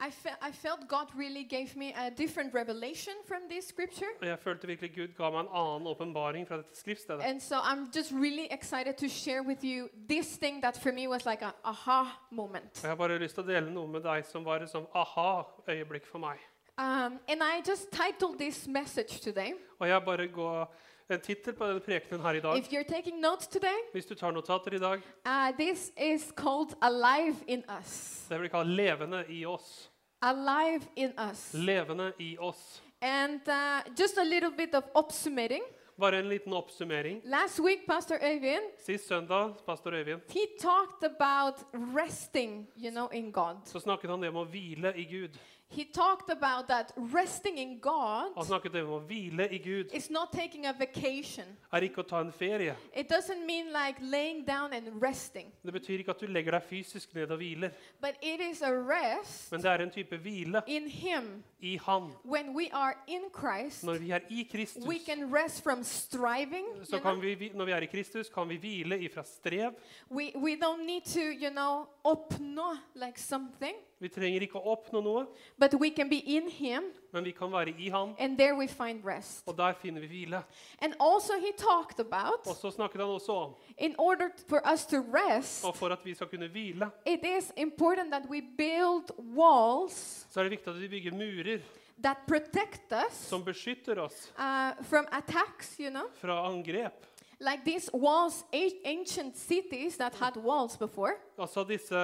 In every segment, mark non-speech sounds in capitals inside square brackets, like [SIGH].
I, fe I felt God really gave me a different revelation from this scripture. Og jeg følte virkelig Gud ga meg en annen åpenbaring fra dette skriftstedet. And so I'm just really excited to share with you this thing that for me was like an aha moment. Og jeg har bare lyst til å dele noe med deg som var et sånn aha-øyeblikk for meg. Um, and I just titled this message today. Og jeg bare går en tittel på denne prekenen her i dag. If you're taking notes today, Hvis du tar notater i dag, uh, this is called Alive in Us. det blir kalt 'Levende i oss'. Alive in Us. Levende i oss. And uh, just a little bit of oppsummering. Bare en liten oppsummering. Last week, Pastor Øyvind, Sist søndag, pastor Øyvind, he talked about resting, you know, in God. så snakket han om å hvile i Gud. He talked about that resting in God Han snakket om å hvile i Gud is not taking a vacation. er ikke å ta en ferie. It doesn't mean like laying down and resting, Det betyr ikke at du legger deg fysisk ned og hviler, but it is a rest men det er en type hvile in Him. i Han. When we are in Christ, Når vi er i Kristus, we can rest from striving. så You kan vi, vi- når vi er i Kristus, kan vi hvile ifra strev. We, we don't need to, you know, oppnå like something, Vi trenger ikke å oppnå noe, but we can be in Him, men vi kan være i ham, and there we find rest. og der finner vi hvile. And also, He talked about Og så snakket han også om, in order for us to rest, og for at vi skal kunne hvile, it is important that we build walls så er det viktig at vi bygger murer that protect us som beskytter oss uh, from attacks, you know? fra angrep. Like these walls, ancient cities that had walls before. Altså disse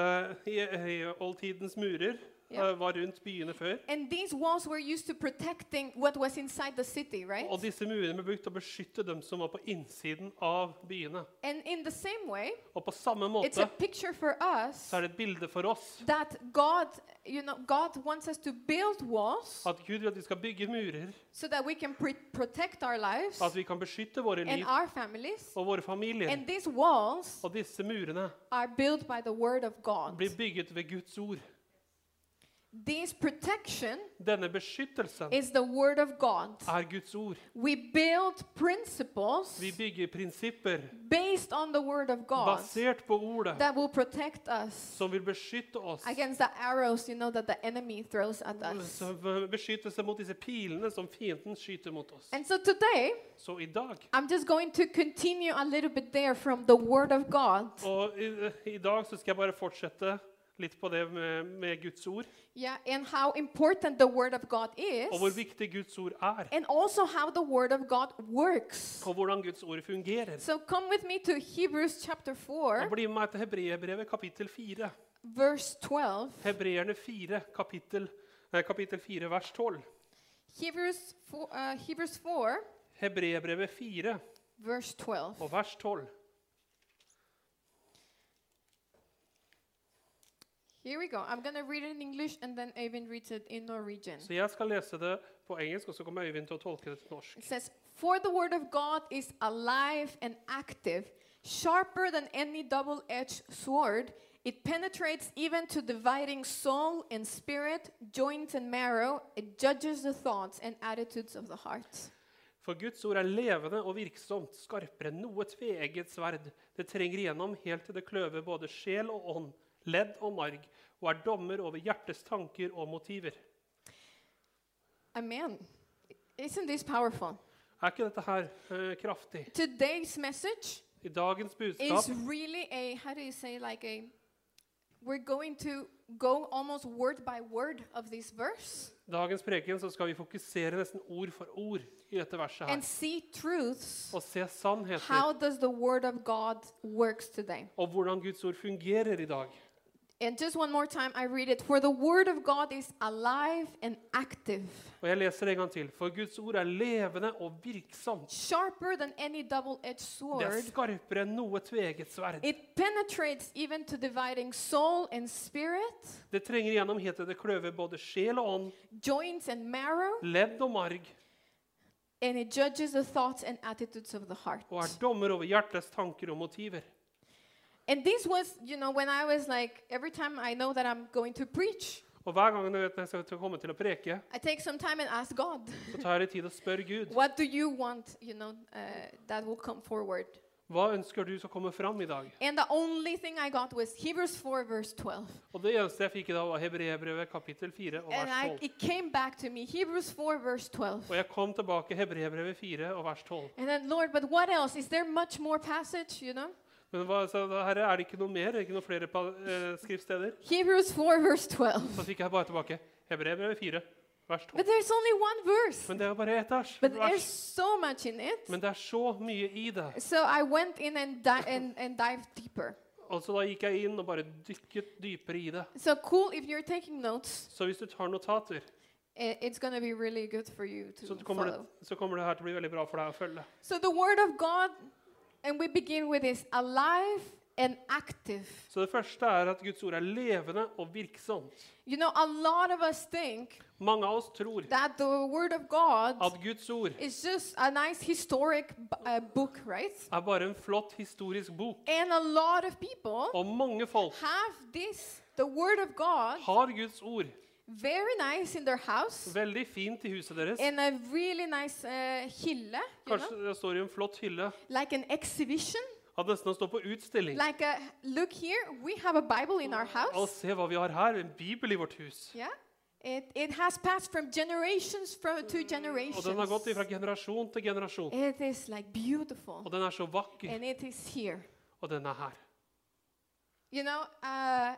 oldtidens murer Eh, var rundt byene før. And these walls were used to protecting what was inside the city, right? Og disse murene ble brukt til å beskytte dem som var på innsiden av byene. And in the same way, Og på samme it's a måte picture for us så er det et bilde for oss that God, you know, God wants us to build walls at Gud vil at vi skal bygge murer, so that we can protect our lives at vi kan beskytte våre and liv our families. og våre familier. And these walls Og disse murene are built by the word of God. blir bygget ved Guds ord. This protection Denne beskyttelsen is the word of God. er Guds ord. We build principles Vi bygger prinsipper based on the word of God basert på ordet that will protect us som vil beskytte oss. against the arrows, you know, that the enemy throws at us. Som mot disse pilene som fienden skyter mot oss. And so today, Så i dag I'm just going to continue a little bit there from the word of God. Og i, i dag så skal jeg bare fortsette litt på det med, med Guds ord, Yeah, and how important the word of God og hvor viktig Guds ord er. And also how the word of God works. Og hvordan Guds ord fungerer. So come with me to Hebrews chapter 4, Og bli med meg til Hebreerbrevet kapittel 4. verse 12. Hebreerne 4, kapittel, eh, kapittel 4, vers 12. Hebrews 4, uh, Hebrews 4 Hebreerbrevet 4 verse 12. og vers 12. Here we go. I'm going to read it in English and then Øyvind reads it in Norwegian. Så jeg skal lese det på engelsk, og så kommer Øyvind til å tolke det til norsk. It says, For the word of God is alive and active, sharper than any double edged sword. It penetrates even to dividing soul and spirit, joints and marrow. It judges the thoughts and attitudes of the heart. For Guds ord er levende og virksomt, skarpere enn noe tveegget sverd. Det trenger igjennom helt til det kløver både sjel og ånd, ledd og marg, og er dommer over hjertets tanker og motiver. Amen. Isn't this powerful? Er ikke dette her uh, kraftig? Today's message I dagens is budskap really a, how do you say, like a, we're going to go almost word by word of this verse. dagens preken så skal vi fokusere nesten ord for ord i dette verset and see truths. Og se sannheter How does the word of God works today? og hvordan Guds ord fungerer i dag. And just one more time, I read it. For the word of God is alive and active, Og jeg leser det en gang til. For Guds ord er levende og virksomt. sharper than any double-edged Det er sword. skarpere enn noe tveget sverd. It penetrates even to dividing soul and spirit, Det trenger igjennom helt til det kløver både sjel og ånd, joints and marrow. ledd og marg. and it judges the thoughts and attitudes of the heart. og er dommer over hjertets tanker og motiver. And this was, you know, when I was like, every time I know that I'm going to preach, Og hver gang jeg vet jeg skal til å komme til å preke, I take some time and ask God, [LAUGHS] så tar jeg tid og spør Gud what do you want, you know, uh, that will come forward? hva ønsker du skal komme fram i dag. And the only thing I got was Hebrews 4, verse 12. Og det eneste jeg fikk i dag, var Hebreerbrevet kapittel 4 og And vers 12. it came back to me, Hebrews 4, verse 12. Og jeg kom tilbake Hebreerbrevet 4 og vers 12. And then, Lord, but what else? Is there much more passage, you know? Men hva, så herre, er det ikke noe mer? Er det ikke noen flere eh, skriftsteder? Hebrews 4, verse 12. Så fikk jeg bare tilbake Hebrev 4, vers 12. But there's only one verse. Men det er bare ett vers. But there's so much in it. Men det er så mye i det. So I went in and, di- and, and dived deeper. Og så da gikk jeg inn og bare dykket dypere i det. So cool if you're taking notes. Så hvis du tar notater, It's going to be really good for you to så kommer, det, så kommer det her til å bli veldig bra for deg å følge. So the word of God, and we begin with this alive and active. Så det første er at Guds ord er levende og virksomt. You know, a lot of us think Mange av oss tror that the word of God at Guds ord is just a nice historic uh, book, right? er bare en flott historisk bok. And a lot of people Og mange folk have this, the word of God, har Guds ord very nice in their house, veldig fint i huset deres. in a really nice uh, hylle, Kanskje know, det står i en flott hylle. like an exhibition. At nesten å stå på utstilling. Like, a, look here, we have a Bible in our Og se hva vi har her, en bibel i vårt hus. Yeah, it, it has passed from generations from to Og den har gått fra generasjon til generasjon. It is like beautiful, Og den er så vakker. and it is here. Og den er her. You know, uh,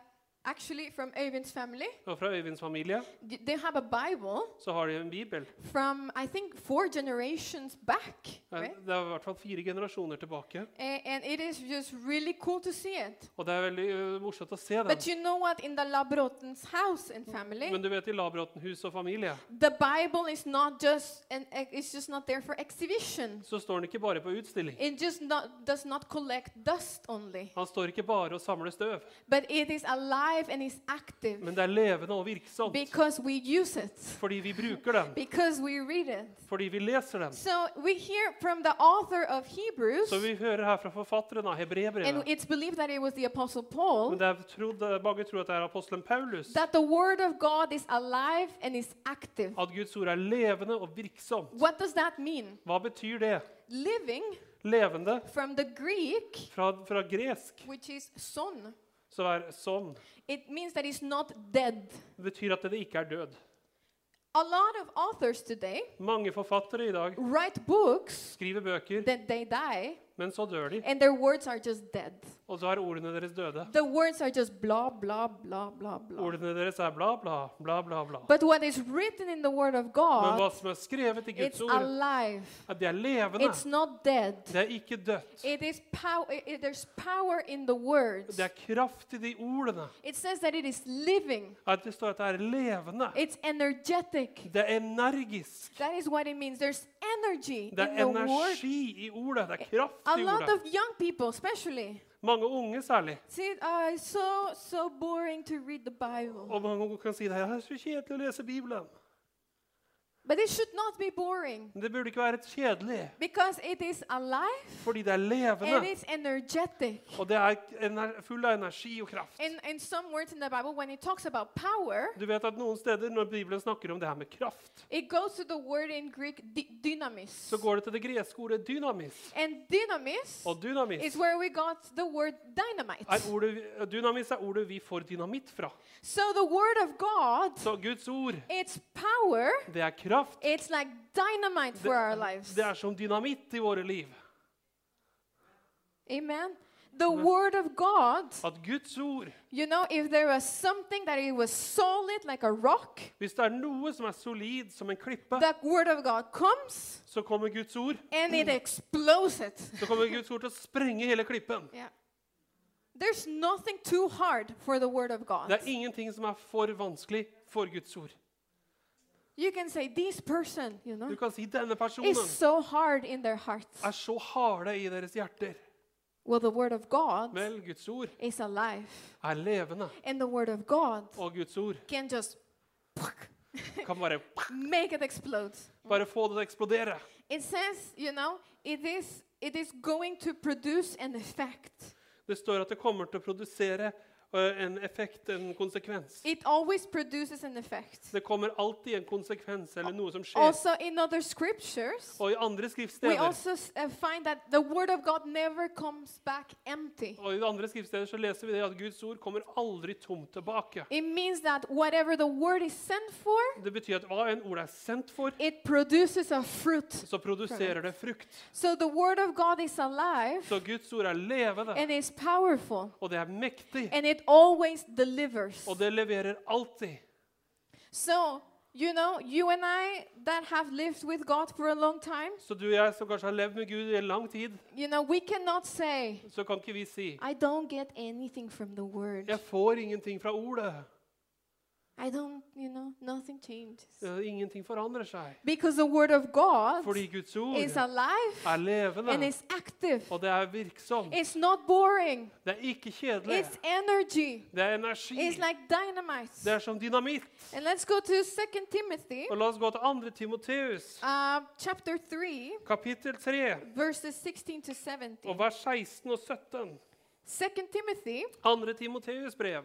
actually, from Øyvind's family, Og fra Øyvinds familie they have a Bible så har de en bibel. from I think four generations back, Eh, right? Det er i hvert fall fire generasjoner tilbake. A- and it is just really cool to see it. Og det er veldig ø, morsomt å se den. But you know what? In the Labrotens house and family, Men du vet, i Labråten hus og familie the Bible is not just an, it's just not there for exhibition. så står den ikke bare på utstilling. It just not, does not collect dust only, Han står ikke bare og samler støv, but it is alive and is active men det er levende og virksomt. because we use it, Fordi vi bruker den, because we read it. fordi vi leser den. So we hear from the author of Hebrews, Så vi hører her fra forfatteren av and it's believed that it was the Apostle Paul, Men det er trodd, mange tror at det er apostelen Paulus. that the Word of God is alive and is active. At Guds ord er levende og virksomt. What does that mean? Hva betyr det? Living Levende from the Greek, fra, fra gresk, which is son, så er sånn. it means that it's not dead. Det betyr at det ikke er død. A lot of authors today Mange forfattere i dag write books skriver bøker, that they die men så dør de. and their words are just dead. Og så er ordene deres døde. The words are just blah, blah, blah, blah, blah. Ordene deres er bla, bla, bla, bla, bla. But what is written in the Word of Men hva som er skrevet i Guds it's ord, alive. at det er levende. It's not dead. Det er ikke dødt. It is power. there's power in the words. Det er kraft i de ordene. It says that it is living. At det står at det er levende. It's energetic. Det er energisk. That is what it means. There's energy Det in er the word. energi i ordet. Det er kraft A lot of young people, especially, Mange unge særlig. see, uh, it's so so boring to read the Bible. Og mange unge kan si det er så kjedelig å lese Bibelen. But it should not be boring Men det burde ikke være kjedelig, because it is alive fordi det er and levende. it's energetic. Og det er full av energi og kraft. In, in some words in the Bible, when it talks about power, Du vet at noen steder når Bibelen snakker om det her med kraft, it goes to the word in Greek dy- dynamis. så går det til det greske ordet dynamis. And dynamis Og dynamis is where we got the word dynamite. er ordet, dynamis er ordet vi får dynamitt fra. So the word of God, Så Guds ord, it's power. det er kraft. It's like dynamite for our lives. Det, det er som dynamitt i våre liv. Amen. The word of God, At Guds ord, you know, if there was something that it was solid like a rock, hvis det er noe som er solid som en klippe, the word of God comes så kommer Guds ord and it explodes it. så kommer Guds ord til å sprenge hele klippen. [LAUGHS] Yeah. There's nothing too hard for the word of God. Det er ingenting som er for vanskelig for Guds ord. You can say this person, you know, Du kan si denne personen is so hard in their hearts. er så harde i deres hjerter. Well, the word of God Vel, Guds ord is alive. er levende, And the word of God og Guds ord can just kan bare, [LAUGHS] make it explode. bare få det til å eksplodere. It says, you know, it is it is going to produce an effect. Det står at det kommer til å produsere en effekt, en konsekvens. It always produces an effect. Det kommer alltid en konsekvens eller noe som skjer. Also, in other scriptures, Og i andre we skriftsteder also find that the word of God never comes back empty. og i andre skriftsteder så leser vi det at Guds ord kommer aldri tomt tilbake. It means that whatever the word is sent for, Det betyr at hva en ord er sendt for, it produces a fruit. så produserer det frukt. So the word of God is alive Så Guds ord er levende, and is powerful og det er mektig, and it always delivers. og det leverer alltid. So, you know, you and I that have lived with God for a long time, Så du og jeg som kanskje har levd med Gud i en lang tid, you know, we cannot say, så kan ikke vi si I don't get anything from the word. Jeg får ingenting fra ordet. I don't, you know, nothing changes. Ingenting forandrer seg. Because the word of God Fordi Guds ord is alive er and levende, is active. og det er virksomt. It's not boring. Det er ikke kjedelig. It's energy. Det er energi. It's like dynamite. Det er som dynamitt. And let's go to 2 Timothy Og la oss gå til 2. Timoteus, uh, chapter 3, kapittel 3, verses 16 to 17. og vers 16 og 17. 2 Timothy 2. Timoteus brev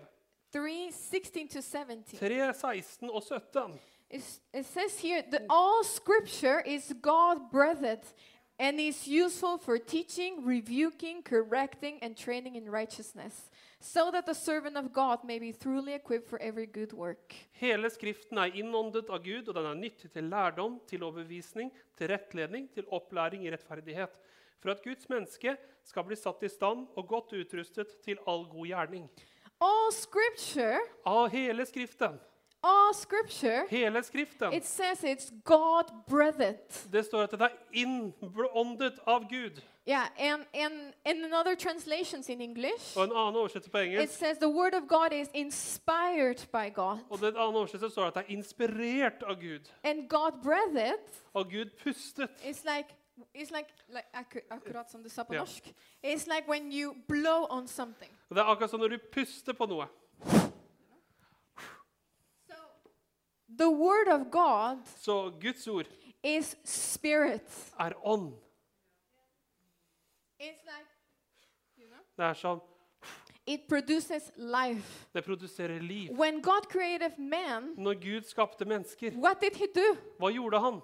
3, 16 to 17. 3, 16 og 17. It's- it says here that all scripture is God breathed and is useful for teaching, rebuking, correcting, and training in righteousness, so that the servant of God may be truly equipped for every good work. Hele Skriften er innåndet av Gud, og den er nyttig til lærdom, til overbevisning, til rettledning, til opplæring i rettferdighet, for at Guds menneske skal bli satt i stand og godt utrustet til all god gjerning. All scripture, Av hele Skriften, all scripture, hele Skriften, it says it's God breathed. det står at det er innåndet av Gud. Yeah, and, and, and in other translations in English, Og en annen oversettelse på it engelsk, says the word of God is inspired by God. og det annen oversettelse står at det er inspirert av Gud. And God breathed Og Gud pustet. It's like it's like like akkur- akkurat som du sa på Ja. norsk. It's like when you blow on something. Det er akkurat som når du puster på noe. So the word of God Så Guds ord is spirit. er ånd. It's like you know, Det er sånn it produces life. Det produserer liv. When God created man, Når Gud skapte mennesker, what did he do? hva gjorde han?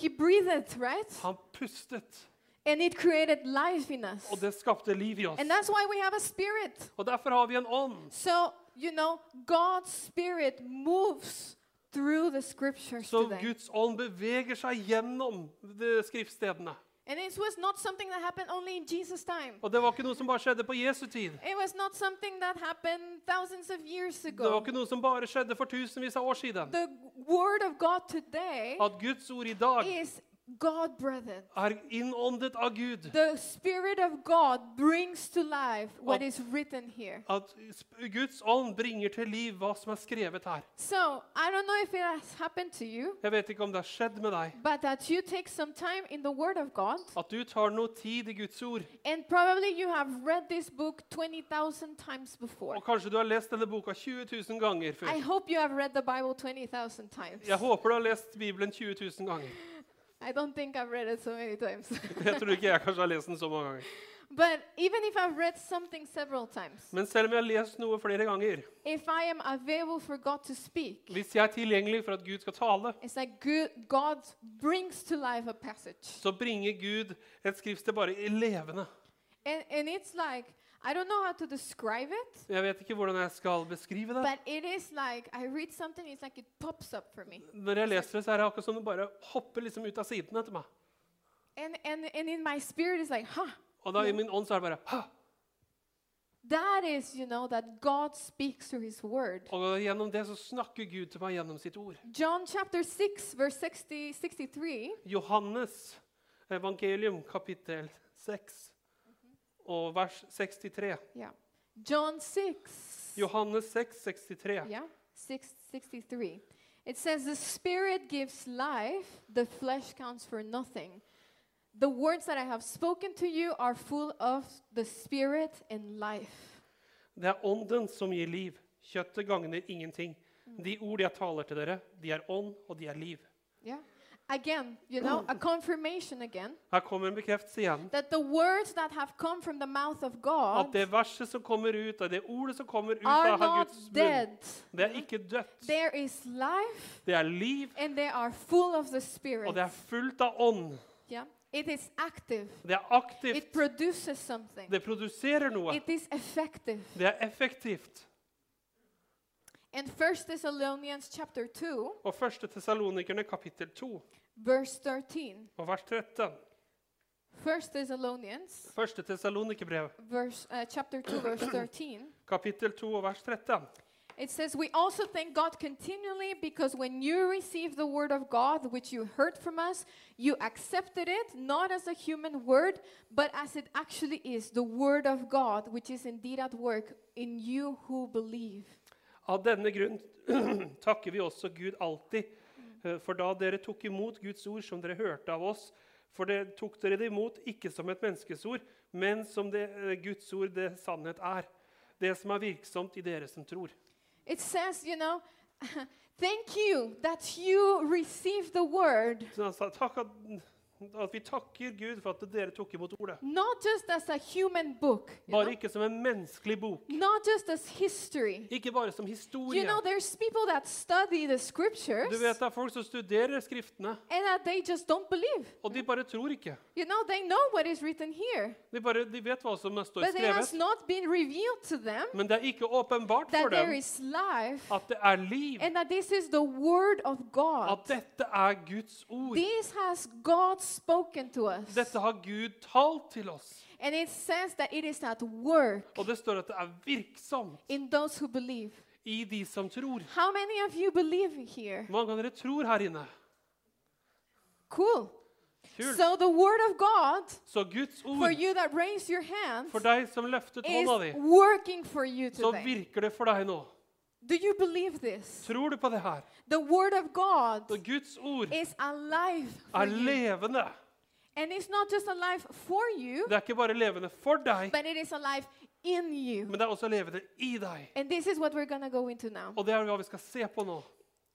He breathed, right? Han pustet, And it created life in us. og det skapte liv i oss. And that's why we have a spirit. Og derfor har vi en ånd. So, you know, God's spirit moves through the scriptures Så today. Guds ånd beveger seg gjennom de skriftstedene. Og det var ikke noe som bare skjedde på Jesu tid. Det var ikke noe som bare skjedde for tusenvis av år siden. At Guds ord i dag is God breathed. er innåndet av Gud. The Spirit of God brings to life what At- is written here. At Guds ånd bringer til liv hva som er skrevet her. So, I don't know if it has happened to you, Jeg vet ikke om det har skjedd med deg. but that you take some time in the Word of God, At du tar noe tid i Guds ord. and probably you have read this book 20,000 times before. Og kanskje du har lest denne boka 20 000 ganger I før. hope you have read the Bible 20,000 times. Jeg håper du har lest Bibelen 20 000 ganger. I don't think I've read it so many times. [LAUGHS] Jeg tror ikke jeg kanskje har lest den så mange ganger. but even if I've read something several times, Men selv om jeg har lest noe flere ganger, if I am available for God to speak, hvis jeg er tilgjengelig for at Gud skal tale, it's like good, God brings to life a passage. så bringer Gud et skriftsted bare i levende. And, and it's like, I don't know how to describe it, Jeg vet ikke hvordan jeg skal beskrive det. but it is like, I read something, it's like it pops up for me. Når jeg leser det, så er det akkurat som det bare hopper liksom ut av siden etter meg. And, and, and in my spirit, it's like, huh, Og da i min ånd så er det bare huh. that is, you know, that God speaks through his word. Og gjennom det så snakker Gud til meg gjennom sitt ord. John chapter 6, verse 60, 63, Johannes evangelium kapittel 6 og vers 63. yeah. John 6. Johannes 6, 63. Yeah, 663. It says, The Spirit gives life, the flesh counts for nothing. The words that I have spoken to you are full of the Spirit and life. Det er ånden som gir liv. Kjøttet gagner ingenting. De ord jeg taler til dere, de er ånd, og de er liv. Yeah. Again, you know, a confirmation again Her kommer en bekreftelse igjen. that the words that have come from the mouth of At det verset som kommer ut, og det ordet som kommer ut are av not Guds munn, dead. det er ikke dødt. There is life Det er liv, and they are full of the og det er fullt av ånd. Yeah. It is active. Det er aktivt. It produces something. Det produserer noe. It is effective. Det er effektivt. In 1 Thessalonians chapter 2, Og 1. Tessalonikerne kapittel 2 verse 13. og vers 13. 1 Thessalonians 1. Tessalonikerbrev verse uh, chapter 2 verse 13. kapittel 2 og vers 13. It says, We also thank God continually because when you received the word of God, which you heard from us, you accepted it not as a human word, but as it actually is the word of God, which is indeed at work in you who believe. Av denne grunn [CLEARS THROAT] takker vi også Gud alltid. Eh, For da dere tok imot Guds ord som dere hørte av oss, for det tok dere det imot ikke som et menneskes ord, men som det eh, Guds ord det sannhet er. Det som er virksomt i dere som tror. It says, you know, [LAUGHS] thank you that you received the word, Så han sa takk at, at vi takker Gud for at dere tok imot ordet. not just as a human book, Bare know, ikke som en menneskelig bok. not just as history. Ikke bare som You historie. know, there's people that study the scriptures Du vet Det er folk som studerer Skriftene, and that they just don't believe. og de bare tror ikke. You know, they know what is written here, De, bare, de vet hva som står but it has skrevet, not been revealed to them men det er ikke åpenbart for dem life at det er liv. and that this is the word of God. At dette er Guds ord. This has God spoken to us. Dette har Gud talt til oss. And it says that it is at work Og det står at det er virksomt in those who believe. i de som tror. How many of you believe here? Hvor mange av dere tror her inne? Cool. Kult. So the word of God Så Guds for ord, you that your hands for deg som løftet hånda di, working for you så virker det for deg nå. Do you believe this? Tror du på det her? The word of God Guds ord is alive for er you. levende. And it's not just alive for you, Det er ikke bare levende for deg, but it is alive in you. men det er også levende i deg. And this is what we're going to go into now. Og det er hva vi skal se på nå.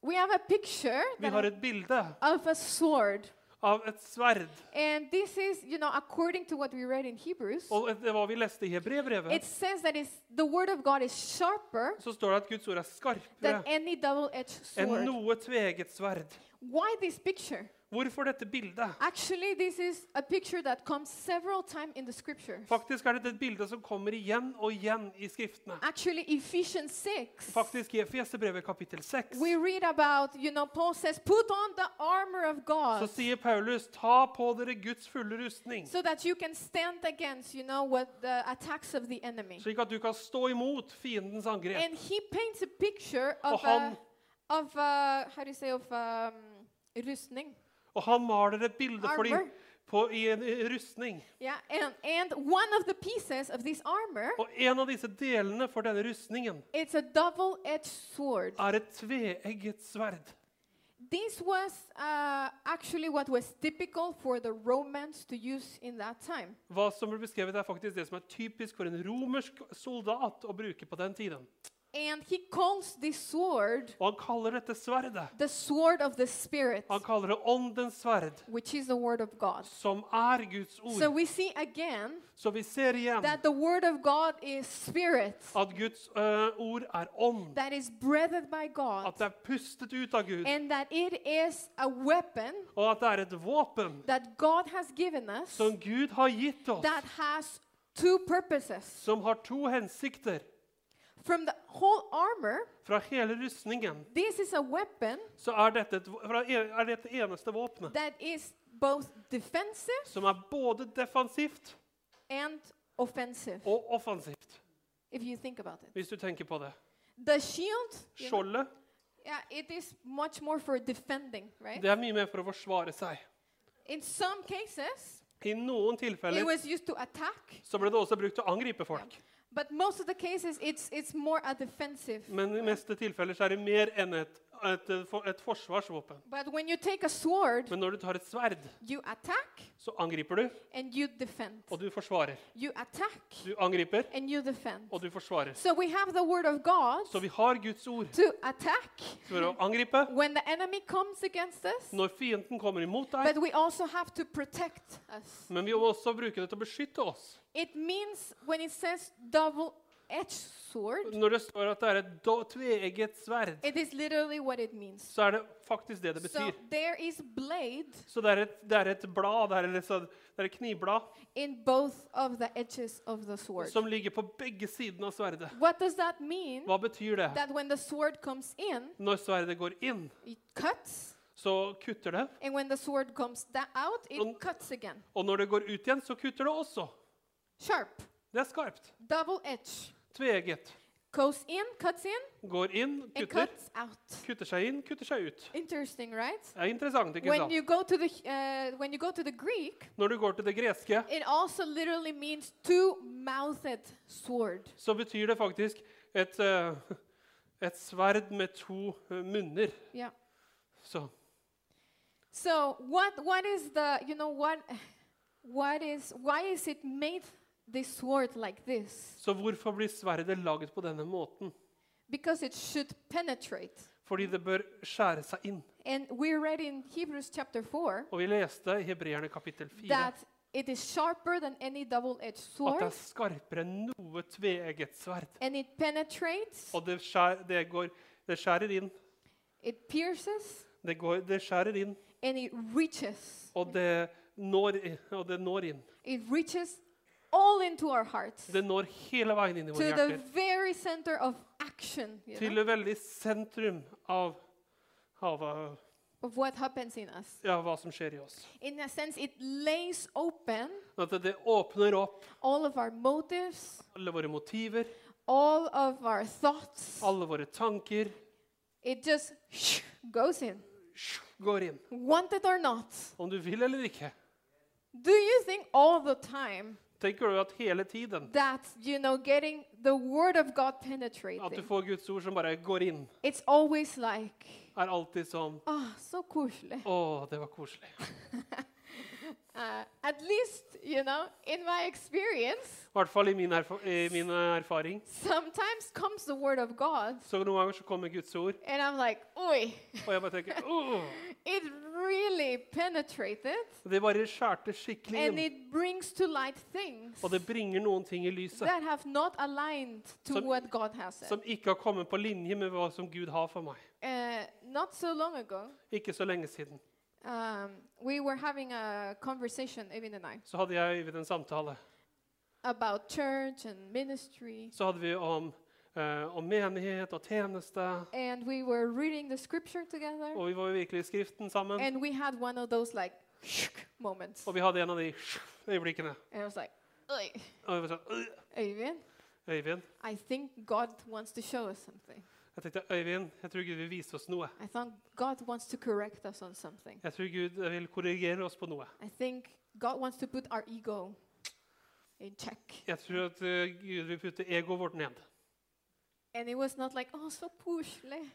We have a picture Vi that har et bilde of a sword. Av et sverd. And this is, you know, according to what we read in Hebrews, Og det var vi leste i Hebrebrevet. it says that it's, the word of God is sharper Så står det at Guds ord er than any double-edged sword. noe tveget sverd. Why this picture? Hvorfor dette bildet? Actually, this is a picture that comes several times in the scriptures. Faktisk er dette et bilde som kommer igjen og igjen i Skriftene. Actually, Ephesians 6, Faktisk i Efesebrevet kapittel 6 we read about, you know, Paul says, put on the armor of så sier Paulus ta på dere Guds fulle rustning, so that you can stand against, you know, what the attacks of the enemy. slik at du kan stå imot fiendens angrep. And he paints a picture Og han, a, of uh, how do you say, of um, rustning. Og han maler et bilde for dem på, i en i rustning. Yeah, and, and one of the pieces of this armor, Og en av disse delene for denne rustningen it's a sword. er et tveegget sverd. This was uh, actually what was typical for the Romans to use in that time. Hva som blir beskrevet er faktisk det som er typisk for en romersk soldat å bruke på den tiden. And he calls this sword Og han kaller dette sverdet. the sword of the Spirit, Han kaller det åndens sverd, which is the word of God. som er Guds So ord. we see again Så vi ser igjen that the word of God is spirit, at Guds ø, ord er ånd. that is breathed by God, At det er pustet ut av Gud. and that it is a weapon Og at det er et våpen that God has given us som Gud har gitt oss, that has two purposes. som har to hensikter. From the whole armor, Fra hele rustningen this is a weapon så er dette, et, fra, er dette eneste våpenet that is both defensive som er både defensivt and offensive, og offensivt, if you think about it. hvis du tenker på det. The shield, Skjoldet yeah, it is much more for defending, right? det er mye mer for å forsvare seg. In some cases, I noen it tilfeller was used to attack, så ble det også brukt til å angripe folk. But most of the cases, it's it's more a defensive. Men i meste tilfeller så er det mer enn et et, et forsvarsvåpen. But when you take a sword, Men når du tar et sverd, you attack så angriper du, og du forsvarer. Attack Du angriper, og du forsvarer. So we have the word of God Så vi har Guds ord to attack for å angripe us, når fienden kommer imot deg. Men vi må også bruke det til å beskytte oss. It means when it says sword, Når det står at det er et do- tveegget sverd, it is literally what it means. så er det faktisk det det So betyr. there is blade Så det er et, det er et blad, det er, et, sånn- det er et knivblad, in both of the edges of the sword. som ligger på begge sidene av sverdet. What does that mean? Hva betyr det? That when the sword comes in, Når sverdet går inn, it cuts, så kutter det. and when the sword comes da- out, it Um, cuts again. Og når det går ut igjen, så kutter det også. Sharp, Det er skarpt. double edge. Tveegget. Goes in, cuts in, Går inn, kutter. cuts out. Kutter seg inn, kutter seg ut. Interesting, right? Det er interessant, ikke When sant? you go to the uh, when you go to the Greek, Når du går til det greske, it also literally means two-mouthed sword. så betyr det faktisk et, uh, et sverd med to eh, munner. Yeah. Så So what what is the you know what what is why is it made this sword like this? Så hvorfor blir sverdet laget på denne måten? Because it should penetrate. Fordi det bør skjære seg inn. And we read in Hebrews chapter 4 Og vi leste i Hebreerne kapittel 4 that it is sharper than any double-edged at det er skarpere enn noe tveegget sverd. and it penetrates, Og det, skjær, det, går, det skjærer inn, it pierces, det, går, det skjærer inn, and it reaches. og det når, og det når inn. It reaches all into our hearts. Det når hele veien inn i to våre the hjerter. very center of action you Til know, det veldig sentrum av, av eh, of what happens in us. ja, hva som skjer i oss. In a sense, it lays open At det åpner opp all of our motives, alle våre motiver, all of our thoughts. alle våre tanker. It just goes in, Går inn. want it or not. Om du vil eller ikke. Do you think all the time Tenker du at hele tiden that, you know, getting the word of God at du får Guds ord som bare går inn, it's always like, er alltid sånn oh, så koselig. Oh, det var koselig. [LAUGHS] Uh, at least, you know, in my experience, I hvert fall i min, erfa i min erfaring. sometimes comes the word of God, Så noen ganger så kommer Guds ord, and I'm like, oi, og jeg bare tenker [LAUGHS] it really penetrated, Det bare skjærte skikkelig and inn. it brings to light things Og det bringer noen ting i lyset that have not aligned to Som- what God has said. som ikke har kommet på linje med hva som Gud har for meg. Uh, not so long ago, Ikke så lenge siden. Um, we were having a conversation, Evin and I, Så hadde jeg og Eivind en samtale. about church and ministry. Så hadde vi om, eh, om menighet og tjeneste. And we were reading the scripture together. Og vi var jo virkelig i Skriften sammen. And we had one of those like moments. Og vi hadde en av de øyeblikkene. And I was like, Oi, Og vi var sånn, «Øh, Evin, Øyvind, I think God wants to show us something. Jeg tenkte, Øyvind, jeg tror Gud vil vise oss noe. I thought God wants to correct us on something. Jeg tror Gud vil korrigere oss på noe. I think God wants to put our ego in check. Jeg tror at eh, Gud vil putte egoet vårt ned. And it was not like, oh, so pushly.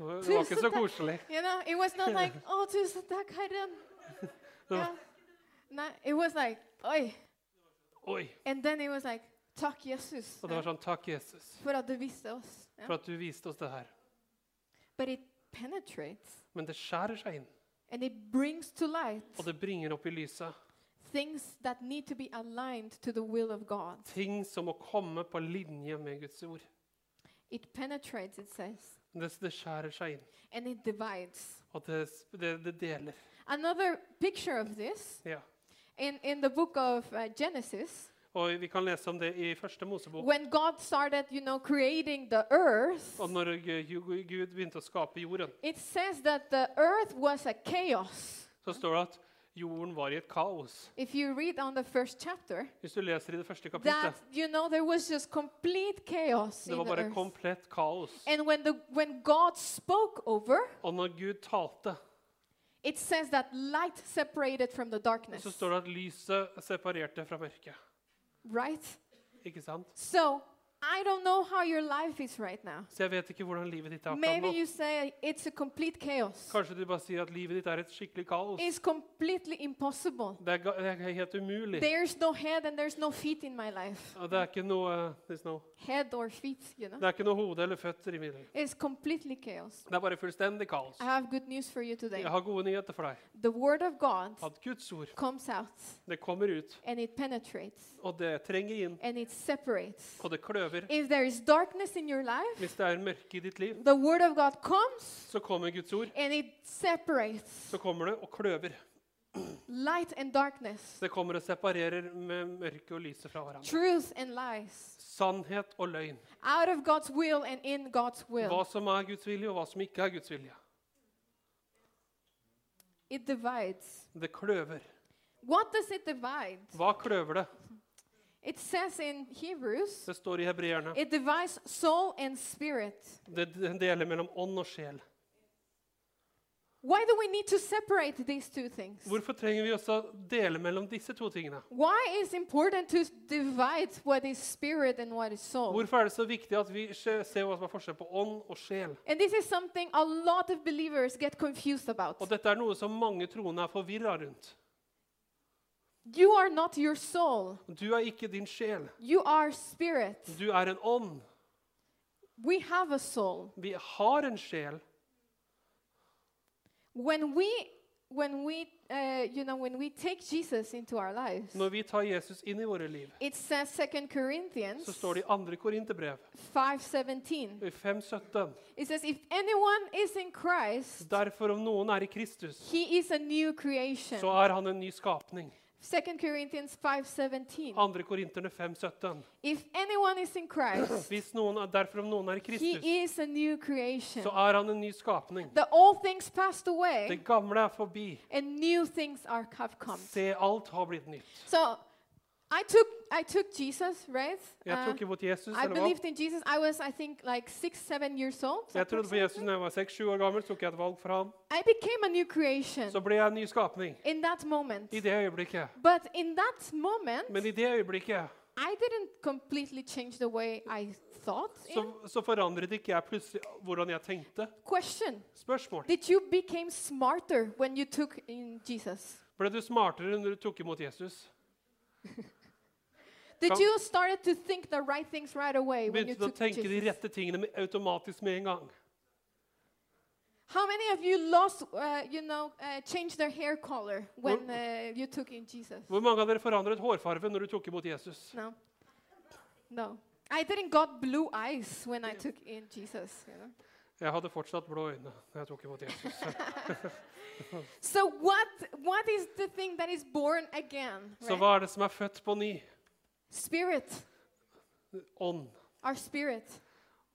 Det var det var ikke så koselig. You know, it was not like, [LAUGHS] oh, tusen takk, Herren. Yeah. No, it was like, oi. Oi. And then it was like, takk, Jesus, Og det var sånn, takk Jesus, for at du viste oss. Ja. for at du viste oss det her. But it penetrates Men det skjærer seg inn, and it brings to light og det bringer opp i lyset. things that need to be aligned to the will of God. Ting som må komme på linje med Guds ord. It penetrates, it says, Det, det skjærer seg inn, and it divides. og det, det, det deler. Another picture of this Ja. in, in the book of uh, Genesis, Og vi kan lese om det i første Mosebok. when God started, you know, creating the earth, Og når Gud begynte å skape jorden, it says that the earth was a chaos. så står det at jorden var i et kaos. If you read on the first chapter, Hvis du leser i det første that kapitlet, you know there was just complete chaos det var bare komplett kaos. And when the when God spoke over, Og når Gud talte, it says that light separated from the darkness. så står det at lyset separerte fra mørket. Right? Ikke sant? So I don't know how your life is right now. Så jeg vet ikke hvordan livet ditt er akkurat Maybe nå. you say it's a complete chaos. Kanskje du bare sier at livet ditt er et skikkelig kaos. It's completely impossible. Det er, ga- det er helt umulig. There's no head and there's no feet in my life. Og det er ikke noe, there's no, Head or feet, you know. det er ikke noe hode eller føtter i mitt liv. It's completely chaos. Det er bare fullstendig kaos. I have good news for you today. Jeg har gode nyheter for deg. The word of God At Guds ord, comes out det kommer ut, and it penetrates og det trenger inn, and it separates. og det If there is darkness in your life, Hvis det er mørke i ditt liv, the word of God comes så kommer Guds ord. and it separates Så kommer det og kløver. light and darkness, Det kommer og separerer med mørke og lyset fra hverandre. truth and lies, Sannhet og løgn. out of God's will and in God's Hva som er Guds vilje, og hva som ikke er Guds vilje. It divides. Det kløver. What does it divide? Hva kløver det? It says in Hebrews, Det står i hebreerne. it divides soul and spirit. Det det deler mellom ånd og sjel. Why do we need to separate these two things? Hvorfor trenger vi også dele mellom disse to tingene? Why is important to divide what is spirit and what is soul? Hvorfor er det så viktig at vi ser hva som er forskjell på ånd og sjel? And this is something a lot of believers get confused about. Og dette er noe som mange troende er forvirra rundt. You are not your soul. Du er ikke din sjel. You are spirit. Du er en ånd. We have a soul. Vi har en sjel. When we when we uh, you know when we take Jesus into our lives, Når vi tar Jesus inn i våre liv, it says 2 Corinthians så står det i 2. Korinterbrev 5:17. i 5.17 It says if anyone is in Christ, Derfor om noen er i Kristus, he is a new creation. så er han en ny skapning. 2 Corinthians 5:17. 2. Korinterne 5.17 If anyone is in Christ, Hvis noen er, derfor om noen er i Kristus, he is a new creation. så er han en ny skapning. The old things passed away Det gamle er forbi. and new things are have come. Se, alt har blitt nytt. So I took I took Jesus, right? Jeg tok imot Jesus. I eller hva? believed in Jesus. I was, I think, like six, seven years old. Jeg trodde på Jesus da jeg var 6-7 år gammel. tok jeg et valg for ham. I became a new creation Så ble jeg en ny skapning. in that moment. I det øyeblikket. But in that moment, Men i det øyeblikket I didn't completely change the way I thought. in. så, så forandret ikke jeg plutselig hvordan jeg tenkte. Question: Spørsmål. Did you become smarter when you took in Jesus? Ble du smartere når du tok imot Jesus? [LAUGHS] Did you started to think the right things right away when you Begynte å took tenke de Jesus? rette tingene med, automatisk med en gang? How many of you lost, uh, you know, uh, changed their hair color when uh, you took in Jesus? Hvor mange av dere forandret hårfarve når du tok imot Jesus? No. No. I didn't got blue eyes when I took in Jesus. You know? Jeg hadde fortsatt blå øyne da jeg tok imot Jesus. [LAUGHS] [LAUGHS] So what what is the thing that is born again? Så hva er det som er født på ny? Spirit. Ånd. Our spirit.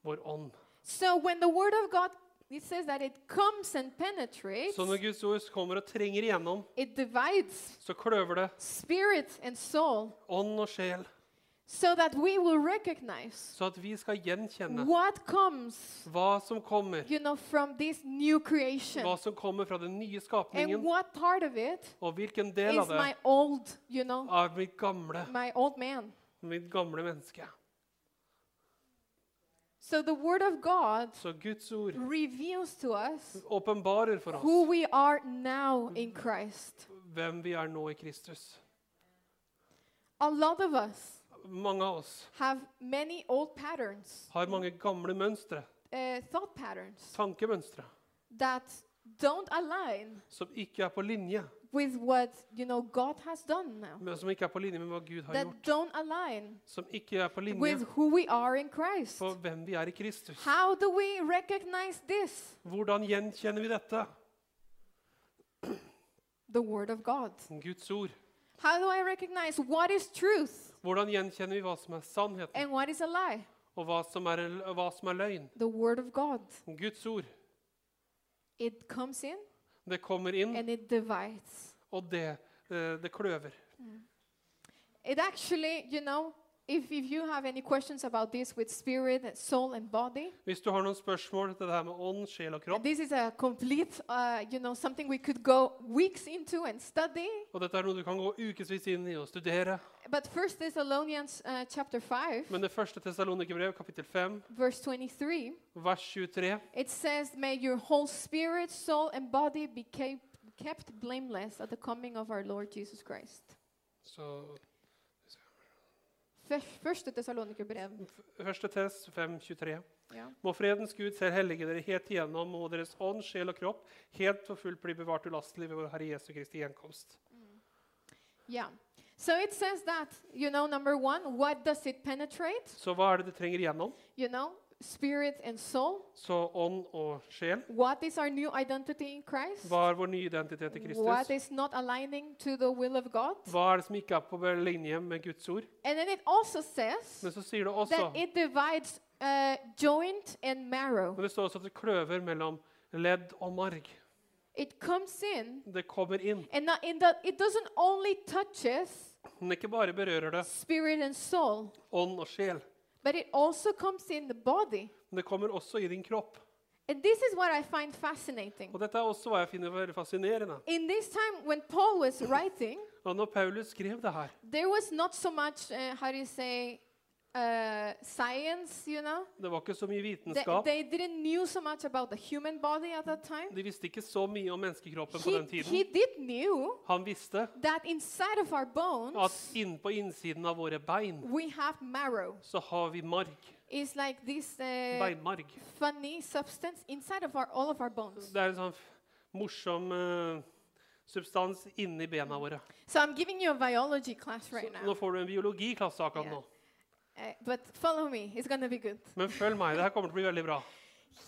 Vår ånd. So when the word of God it says that it comes and penetrates, Så når Guds ord kommer og trenger igjennom, it divides så kløver det spirit and soul ånd og sjel, so that we will recognize så vi what comes som kommer, you know from this new creation. Som kommer den and skapningen, what part of it del is av det my old you know mitt my old man. Mitt so the word of god Så Guds ord reveals to us åpenbarer for who we are now in christ. hvem vi er nå i Kristus. a lot of us Mange av oss patterns har mange gamle mønstre, uh, patterns tankemønstre, align som ikke er på linje, with what you know god has done now men som ikke er på linje med hva Gud har that gjort. don't align Som ikke er på linje with who we are in christ på hvem vi er i Kristus. how do we recognize this Hvordan gjenkjenner vi dette? the word of god Guds ord. how do i recognize what is truth Hvordan gjenkjenner vi hva som er sannheten, what is a lie og hva som er, hva som er løgn? the word of god Guds ord. it comes in Det kommer inn, and it divides og det, eh, det kløver. it actually you know if, if you have any questions about this with spirit, soul, and body, Hvis du har noen spørsmål til det her med ånd, sjel og kropp, this is a complete, uh, you know, something we could go weeks into and study. og dette er noe du kan gå ukevis inn i og studere But First Thessalonians uh, chapter 5, Men det første Tessalonikerbrev, kapittel 5, verse 23, vers 23, it says, May your whole spirit, soul, and body be kept, kept blameless at the coming of our Lord Jesus Christ. så Første Tesalonikerbrev. Første Tess 5, 23. Ja. Må fredens Gud selv hellige dere helt igjennom, og deres ånd, sjel og kropp helt for fullt bli bevart ulastelig ved vår Herre Jesu Kristi gjenkomst. Yeah. So it says that, you know, number one, what does it penetrate? Så hva er det det trenger igjennom? You know, spirit and soul. Så ånd og sjel. What is our new identity in Christ? Hva er vår nye identitet i What Kristus? is not aligning to the will of God? Hva er det som ikke er på linje med Guds ord? And then it also says Men så sier det også that it divides uh, joint and marrow. Men det står også at det kløver mellom ledd og marg. It comes in, Det kommer inn. and not in the, it doesn't only touches Men ikke bare berører det spirit and soul, ånd og sjel, but it also comes in the body. men det kommer også i din kropp. And this is what I find fascinating. Og dette er også hva jeg finner veldig fascinerende. In this time when Paul was writing, Og når Paulus skrev det her, there was not so much, uh, how do you say, uh, science, you know? det var ikke så mye vitenskap. they didn't knew so much about the human body at that time. De visste ikke så mye om menneskekroppen på He, den he tiden. did knew Han visste that inside of our at bones, inn på innsiden av våre bein we have marrow. så har vi marg. It's like this uh, Beinmarg. funny substance inside of our, all of our bones. Det er en sånn morsom uh, substans inni bena våre. So I'm giving you a biology class right Så nå får du en biologiklasse akkurat yeah. nå. Uh, but follow me, it's to be good. Men følg meg, det her kommer til å bli veldig bra.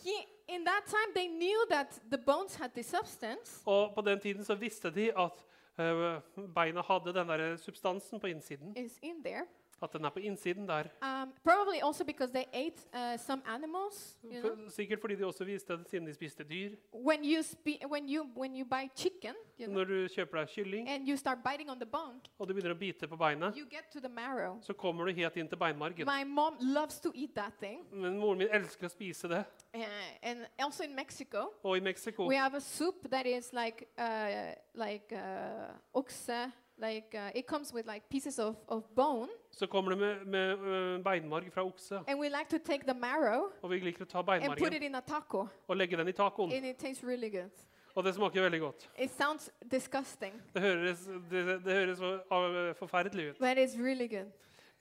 He, in that time, they knew that the bones had the substance, Og på den tiden så visste de at uh, beina hadde den der substansen på innsiden. is in there. At den er på innsiden der. Um, probably also because they ate uh, some animals. You know? Sikkert fordi de også visste det siden de spiste dyr. When you when you when you buy chicken, you know, Når du kjøper deg kylling and you start biting on the bone, og du begynner å bite på beinet, you get to the marrow. så kommer du helt inn til beinmargen. My mom loves to eat that thing, Men moren min elsker å spise det. uh, and also in Mexico, Og i Mexico we have a soup that is like uh, like uh, oxe. Like uh, it comes with like pieces of, of bone, så kommer det med, med øh, beinmarg fra okse. and we like to take the marrow Og vi liker å ta and put beinmargen it in a taco, og legge den i tacoen. and it tastes really good. Og det smaker veldig godt. It sounds disgusting, Det høres, det, det høres forferdelig ut, but it's really good.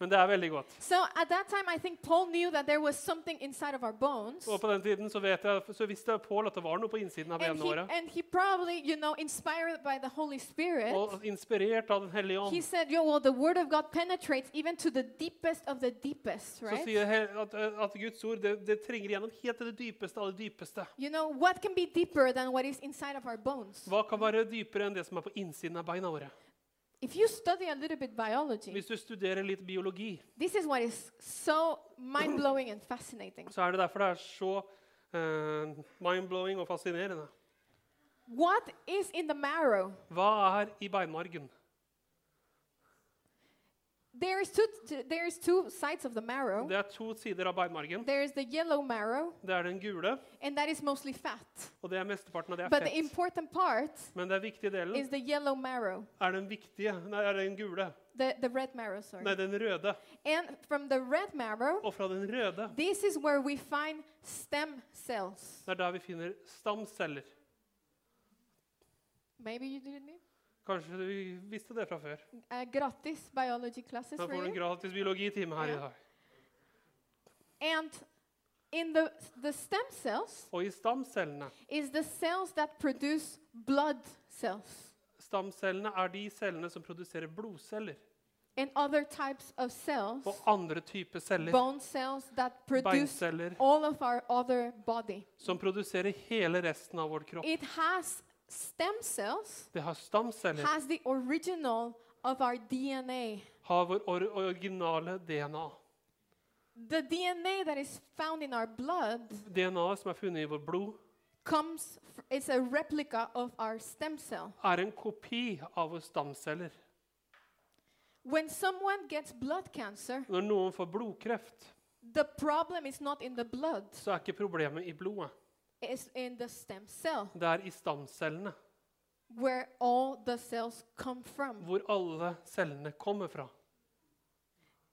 Men det er veldig godt. So at that time, I think Paul knew that there was something inside of our bones. Og på den tiden så, vet jeg, så visste Paul at det var noe på innsiden av benene våre. and he probably, you know, inspired by the Holy Spirit, Og inspirert av Den hellige he ånd. said, yo, well, the word of God penetrates even to the deepest of the deepest, Så sier han at, at Guds ord det, det trenger igjennom helt til det dypeste av det dypeste. You know, what can be deeper than what is inside of our bones? Hva kan være dypere enn det som er på innsiden av beina våre? If you study a little bit biology, Hvis du studerer litt biologi, this is what is so mind-blowing and fascinating. så er det derfor det er så uh, mind-blowing og fascinerende. What is in the marrow? Hva er i beinmargen? There is two, there is two sides of the marrow. Det er to sider av beinmargen. There is the yellow marrow, Det er den gule, and that is mostly fat. og det er mesteparten av det But er the fett. important part Men den viktige delen is the yellow marrow, er den viktige, nei, er den gule. the, the red marrow, sorry. Nei, den røde. And from the red marrow, Og fra den røde, this is where we find stem cells. det er der vi finner stamceller. Maybe you didn't know. Kanskje du visste det fra før. Uh, gratis biology classes for får du en gratis biologitime her i dag. And in the, the stem cells Og i stamcellene is the cells that produce blood cells Stamcellene er de cellene som produserer blodceller. and other types of cells, Og andre typer celler, bone cells that produce all of our other body. som produserer hele resten av vår kropp. It has stem cells, Det har stamceller, has the original of our DNA. har vår or originale DNA. The DNA that is found in our blood DNA som er funnet i vårt blod, comes, f- it's a replica of our stem cell. er en kopi av våre stamceller. When someone gets blood cancer, Når noen får blodkreft, the problem is not in the blood, så er ikke problemet i blodet. It's in the stem cell, Det er i stamcellene, where all the cells come from. hvor alle cellene kommer fra.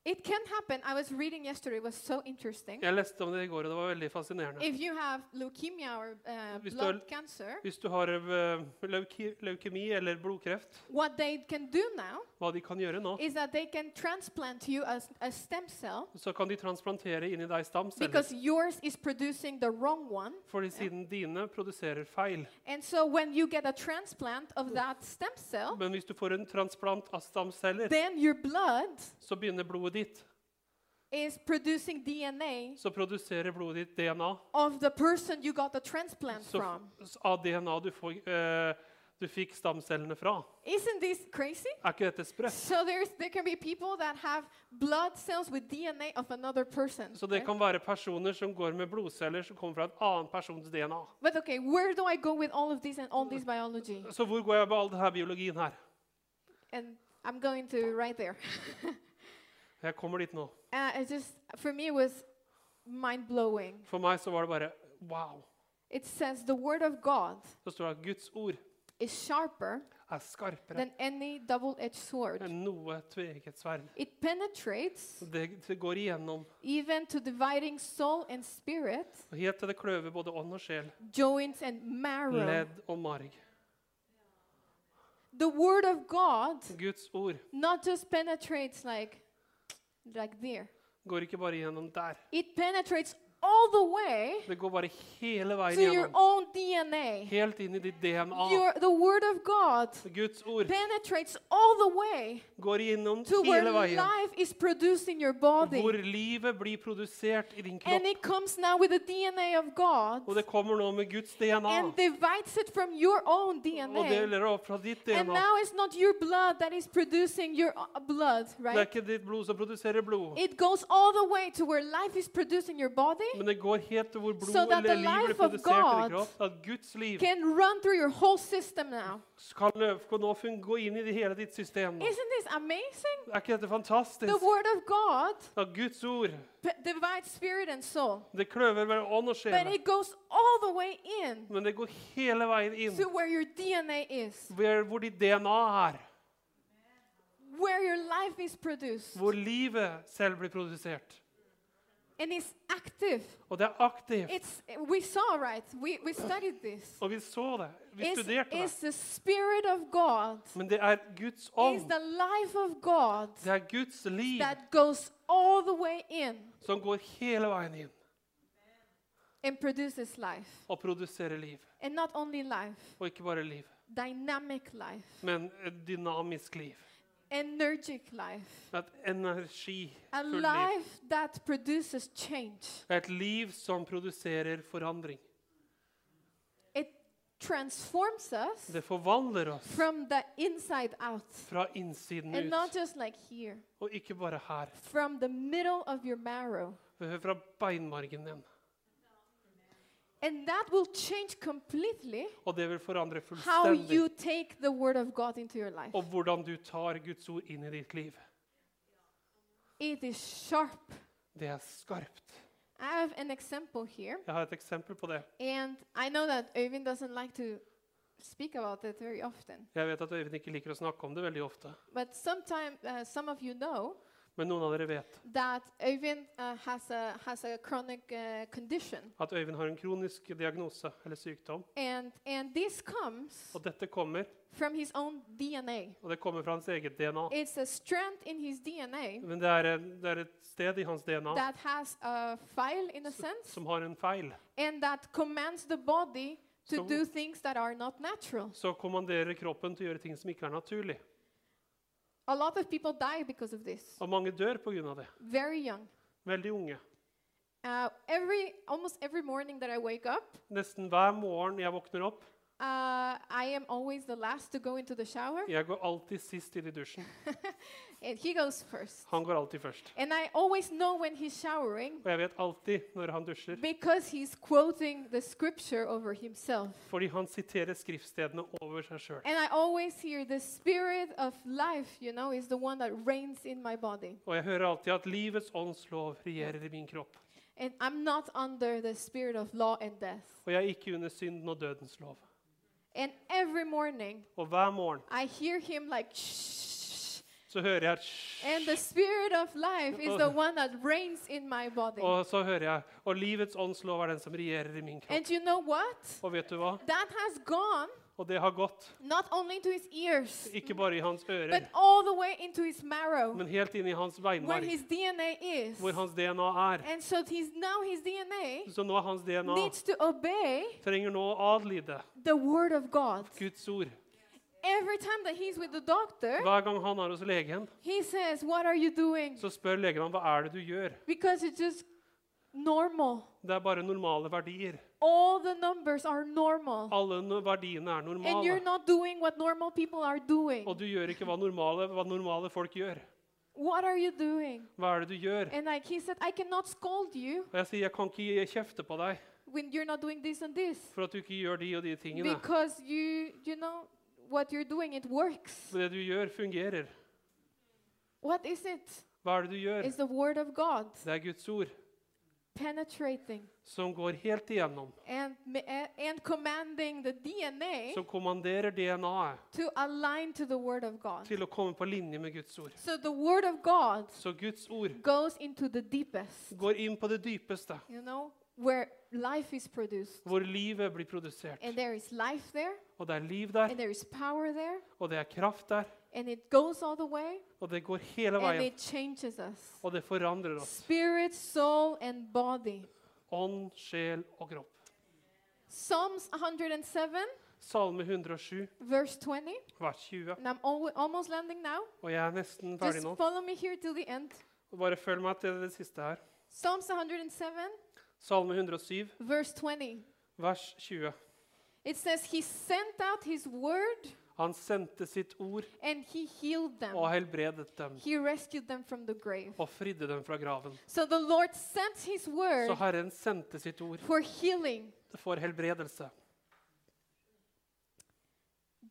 It can happen. I was reading yesterday, it was so interesting. Jeg leste om det i går, og det var veldig fascinerende. If you have leukemia or uh, Hvis du blood har- cancer, Hvis du har eh, leuke, leukemi eller blodkreft, what they can do now hva de kan gjøre nå, is that they can transplant you a stem cell så kan de transplantere inn i deg stamceller. because yours is producing the wrong one. Fordi siden dine produserer feil. And so when you get a transplant of that stem cell, Men hvis du får en transplant av stamceller, then your blood så begynner blodet ditt. is producing DNA Så produserer blodet ditt DNA. of the person you got the transplant Så from. av DNA du, får, eh, du fikk stamcellene fra. Isn't this crazy? Er ikke dette sprøtt? So there can be people that have blood cells with DNA of another person. Så det right? kan være personer som går med blodceller som kommer fra en annen persons DNA. But okay, where do I go with all of this and all this biology? Så hvor går jeg med all denne biologien her? And I'm going to right there. [LAUGHS] Jeg kommer dit nå. Uh, it just for me it was mind blowing. For meg så var det bare wow. It says the word of God Så står det at Guds ord is sharper er skarpere than any double-edged sword. enn noe tveegget sverd. It penetrates Det, det går igjennom even to dividing soul and spirit, og helt til det kløver både ånd og sjel, joints and marrow. ledd og marg. The word of God Guds ord not just penetrates like like there. går ikke bare igjennom der. It penetrates all the way Det går bare hele veien to your igjennom. own DNA. Helt inn i ditt DNA. Your, the word of God Guds ord penetrates all the way går gjennom to where hele veien. life is produced in your body. Hvor livet blir produsert i din And kropp. it comes now with the DNA of God Og det kommer nå med Guds DNA. and divides it from your own Og DNA. deler opp fra ditt And DNA. now it's not your blood that is producing your uh, blood, Det er right? ikke ditt blod som produserer blod, It goes all the way to where life is produced in your body, men det går helt til hvor blod So eller liv blir produsert i kropp. At Guds liv can run through your whole system now. skal lø- kan nå gå inn i det hele ditt system. nå. Isn't this amazing? Er ikke dette fantastisk? The word of God At Guds ord divides spirit and soul, det kløver mellom ånd og but sjel, it goes all the way in men det går hele veien inn to where your DNA is, hvor hvor ditt DNA er. where your life is produced, Hvor livet selv blir produsert. And it's active. Og det er aktivt. It's we saw right. We we studied this. Og vi så det. Vi It's, studerte det. it's the spirit of God. Men det er Guds It's ånd. the life of God Det er Guds liv that goes all the way in som går hele veien inn and produces life. og produserer liv. And not only life, Og ikke bare liv, dynamic life, men et dynamisk liv. Energic life, Et energifullt a liv. that produces change. Et liv som produserer forandring. It transforms us Det forvandler oss from the inside out. fra innsiden And not ut. just like here, Og ikke bare her. from the middle of your marrow. Fra beinmargen din. And that will change completely Og det vil forandre how you take the word of God into your life. Og hvordan du tar Guds ord inn i ditt liv. It is sharp. Det er skarpt. I have an example here, Jeg har et eksempel på det. and I know that Øyvind doesn't like to speak about it very often. Jeg vet at Øyvind ikke liker å snakke om det veldig ofte. But sometime, uh, some of you know Men noen av dere vet that Øyvind uh, has a has a chronic uh, condition, at Øyvind har en kronisk diagnose eller sykdom. and and this comes Og dette kommer, from his own DNA. og det kommer fra hans eget DNA. It's a strand in his DNA Men det er, en, det er et sted i hans DNA that has a file, in a sense, som har en feil. and that commands the body to So- do things that are not natural. Så kommanderer kroppen til å gjøre ting som ikke er naturlig. A lot of people die because of this. Og mange dør pga. det. Very young. Veldig unge. Uh, every almost every morning that I wake up, Nesten hver morgen jeg våkner opp, uh, I am always the last to go into the shower, Jeg går alltid sist inn i dusjen. [LAUGHS] and he goes first. Han går alltid først. And I always know when he's showering Og jeg vet alltid når han dusjer, because he's quoting the scripture over himself. fordi han siterer skriftstedene over seg sjøl. And I always hear the spirit of life, you know, is the one that reigns in my body. Og jeg hører alltid at livets ånds lov regjerer i min kropp. And I'm not under the spirit of law and death. Og jeg er ikke under synden og dødens lov. And every morning Og hver morgen I hear him like shh. Så hører jeg And the spirit of life is the one that reigns in my body. Og så hører jeg Og livets åndslov er den som regjerer i min kropp. And you know what? Og vet du hva? That has gone Og det har gått not only into his ears, ikke bare i hans but ører, all the way into his marrow, men helt inn i hans where beinmarg, is. hvor hans DNA er. And so his, now his DNA Så nå er hans DNA needs to obey trenger nå å adlyde the word of God. Guds ord. Every time that he's with the doctor, Hver gang han er hos legen, he says, What are you doing? så spør legen ham hva er det du gjør. Because it's just normal. Det er bare normale verdier. All the numbers are normal. Alle no verdiene er And you're normale. not doing what normal people are doing. Og du gjør ikke hva normale, hva normale folk gjør. What are you doing? Hva er det du gjør? And like he said, I cannot scold you Og jeg sier jeg kan ikke gi kjefte på deg when you're not doing this and this. for at du ikke gjør de og de tingene. Because you you know what you're doing, it works. Det du gjør, fungerer. What is it? Hva er det du gjør? It's the word of God Det er Guds ord penetrating som går helt igjennom, and and commanding the DNA som kommanderer DNA-et to align to the word of God. til å komme på linje med Guds ord. So the word of God Så Guds ord goes into the deepest, går inn på det dypeste, you know, where life is produced. hvor livet blir produsert. And there is life there, Og det er liv der, and there is power there, og det er kraft der, and it goes all the way, og det går hele and veien. it changes us. Og det forandrer oss. Spirit, soul, and body. Ånd, sjel og kropp. Psalms 107, Salme 107, verse 20. vers 20. And I'm al- almost landing now. Og jeg er nesten ferdig Just nå. follow me here till the end. Og Bare følg meg til det siste her. Psalms 107, Salme 107, verse 20. vers 20. It says, He sent out His word Han sendte sitt ord and He healed them. og helbredet dem He rescued them from the grave. og fridde dem fra graven. So the Lord sent His Så Herren sendte sitt ord for healing. for helbredelse.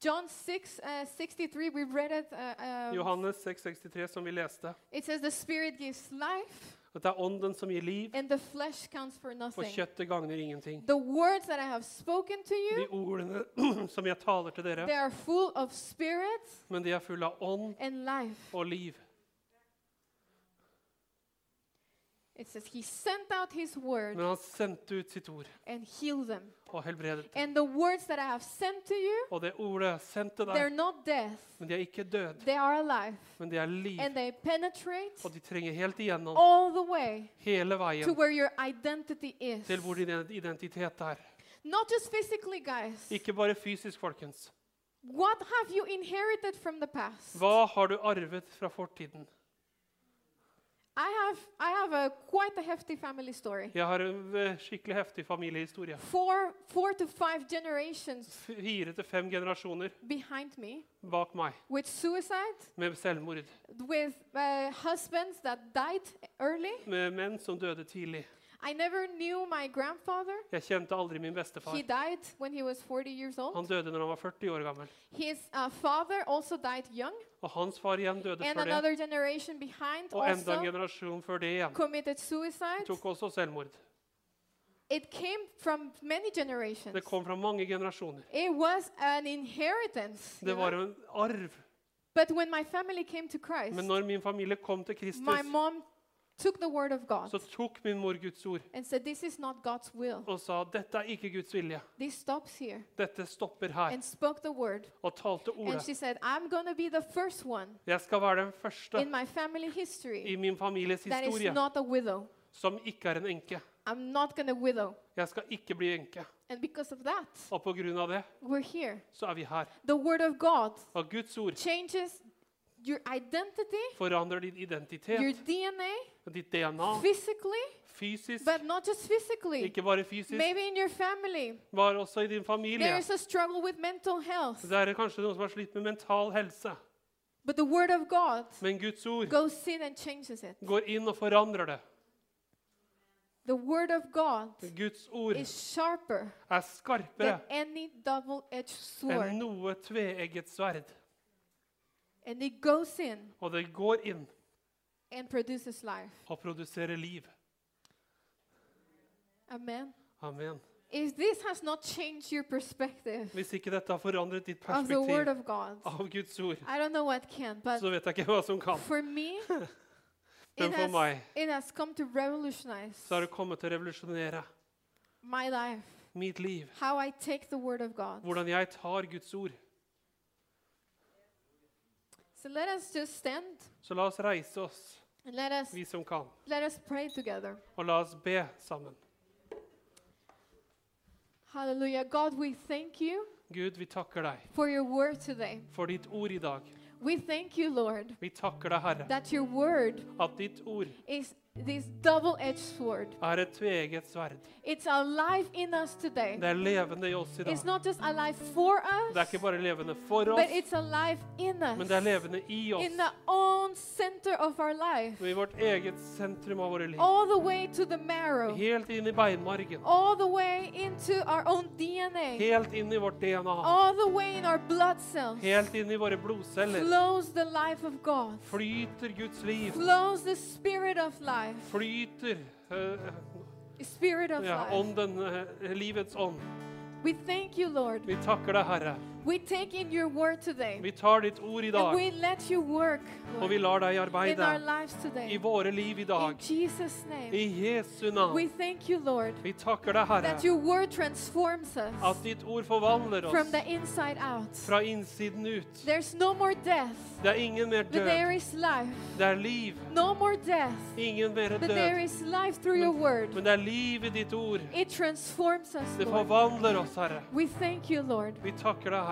John 6, uh, 63, we read it. Uh, um, Johannes 6,63, som vi leste. it says, The Spirit gives life, At det er ånden som gir liv, and the flesh counts for og kjøttet gagner ingenting. The words that I have spoken to De ordene [CLEARS THROAT] som jeg taler til dere, they are full of spirit men de er fulle av ånd and life. og liv. It says, He sent out His word Men han sendte ut sitt ord and healed them. og helbredet dem. And the words that I have sent to you, Og det ordet sendte they're deg, not death, men de er ikke død, they are alive. men de er liv. And they penetrate Og de trenger helt igjennom, all the way hele to veien, where your identity is. til hvor din identitet er. Not just physically, guys. Ikke bare fysisk, folkens. What have you inherited from the past? Hva har du arvet fra fortiden? I have I have a quite a hefty family story. Jeg har en eh, skikkelig heftig familiehistorie. Four four to five generations Fire til fem generasjoner behind me bak meg with suicide, med selvmord. with uh, husbands that died early. Med menn som døde tidlig. I never knew my grandfather. Jeg kjente aldri min bestefar. He died when he was 40 years Han døde når han var 40 år gammel. His uh, father also died young, Og hans far igjen døde and før det. generation behind Og enda en also generasjon før det igjen. committed suicide. Tok også selvmord. It came from many generations. Det kom fra mange generasjoner. It was an inheritance. you Det var know? en arv. But when my family came to Christ, Men når min familie kom til Kristus, my mom took the word of God så tok min mor Guds ord and said, This is not God's will. og sa dette er ikke Guds vilje. This stops here. Dette stopper her. And spoke the word. Og talte And ordet. she said, I'm going to be the first one Jeg skal være den første in my family history i min families that is historie not a widow. som ikke er en enke. I'm not going to widow. Jeg skal ikke bli enke. And because of that, Og på grunn av det we're here. så er vi her. The word of God Og Guds ord changes your identity, forandrer din your identitet, DNA, ditt DNA, physically, fysisk, but not just physically. ikke bare fysisk, Maybe in your family, var også i din there familie. is a struggle with mental health. Det er kanskje noen som har slitt med mental helse, But the Word of God men Guds ord goes in and changes it. går inn og forandrer det. The Word of God Guds ord is sharper er skarpere than any double edged sword. enn noe tveegget sverd. And it goes in Og det går inn and produces life. og produserer liv. Amen. Amen. If this has not changed your perspective Hvis ikke dette har forandret ditt of the Word perspektiv of God, av Guds ord, I don't know what can, but så vet jeg ikke hva som kan. for me, [LAUGHS] Men it for has, meg it has come to revolutionize så har det kommet til å revolusjonere my life, mitt liv. how I take the Word of God. Hvordan jeg tar Guds ord. So let us just stand Så la oss reise oss, and let us vi som kan, let us pray together. og la oss be sammen. Hallelujah. God, we thank you Gud, vi takker deg for your word today. for ditt ord i dag. We thank you, Lord, Vi takker deg, Herre, that your word at ditt ord is this double edged sword. er et tveget sverd. It's alive in us today. Det er levende i oss i dag. It's not just alive for Det er us, ikke bare levende for but oss, it's alive in men det er levende i oss. in the own center of our life, Og i vårt eget sentrum av våre liv. all the way to the marrow, Helt inn i beinmargen. all the way into our own DNA, Helt inn i vårt DNA. all the way in our blood cells. Helt inn i våre blodceller. Flows the life of God, Flyter Guds liv. flows the spirit of life, Flyter eh, ja, ånden, eh, livets ånd. You, Lord. Vi takker deg, Herre. We take in your word today, Vi tar ditt ord i and dag, we let you work og vi lar deg in our arbeide today. i våre liv i dag. In Jesus' name. I Jesu We navn. thank you, Lord, Vi takker deg, Herre, that your word transforms at ditt ord forvandler from oss the inside out. fra innsiden ut. There's no more death, Det er ingen mer but there død. is life. Det er liv. No more death, Ingen mer but there død. is life through your word. Men det er liv i ditt ord. It transforms us, Det Lord. forvandler oss, Herre. We thank you, Lord. Vi takker deg, Herre.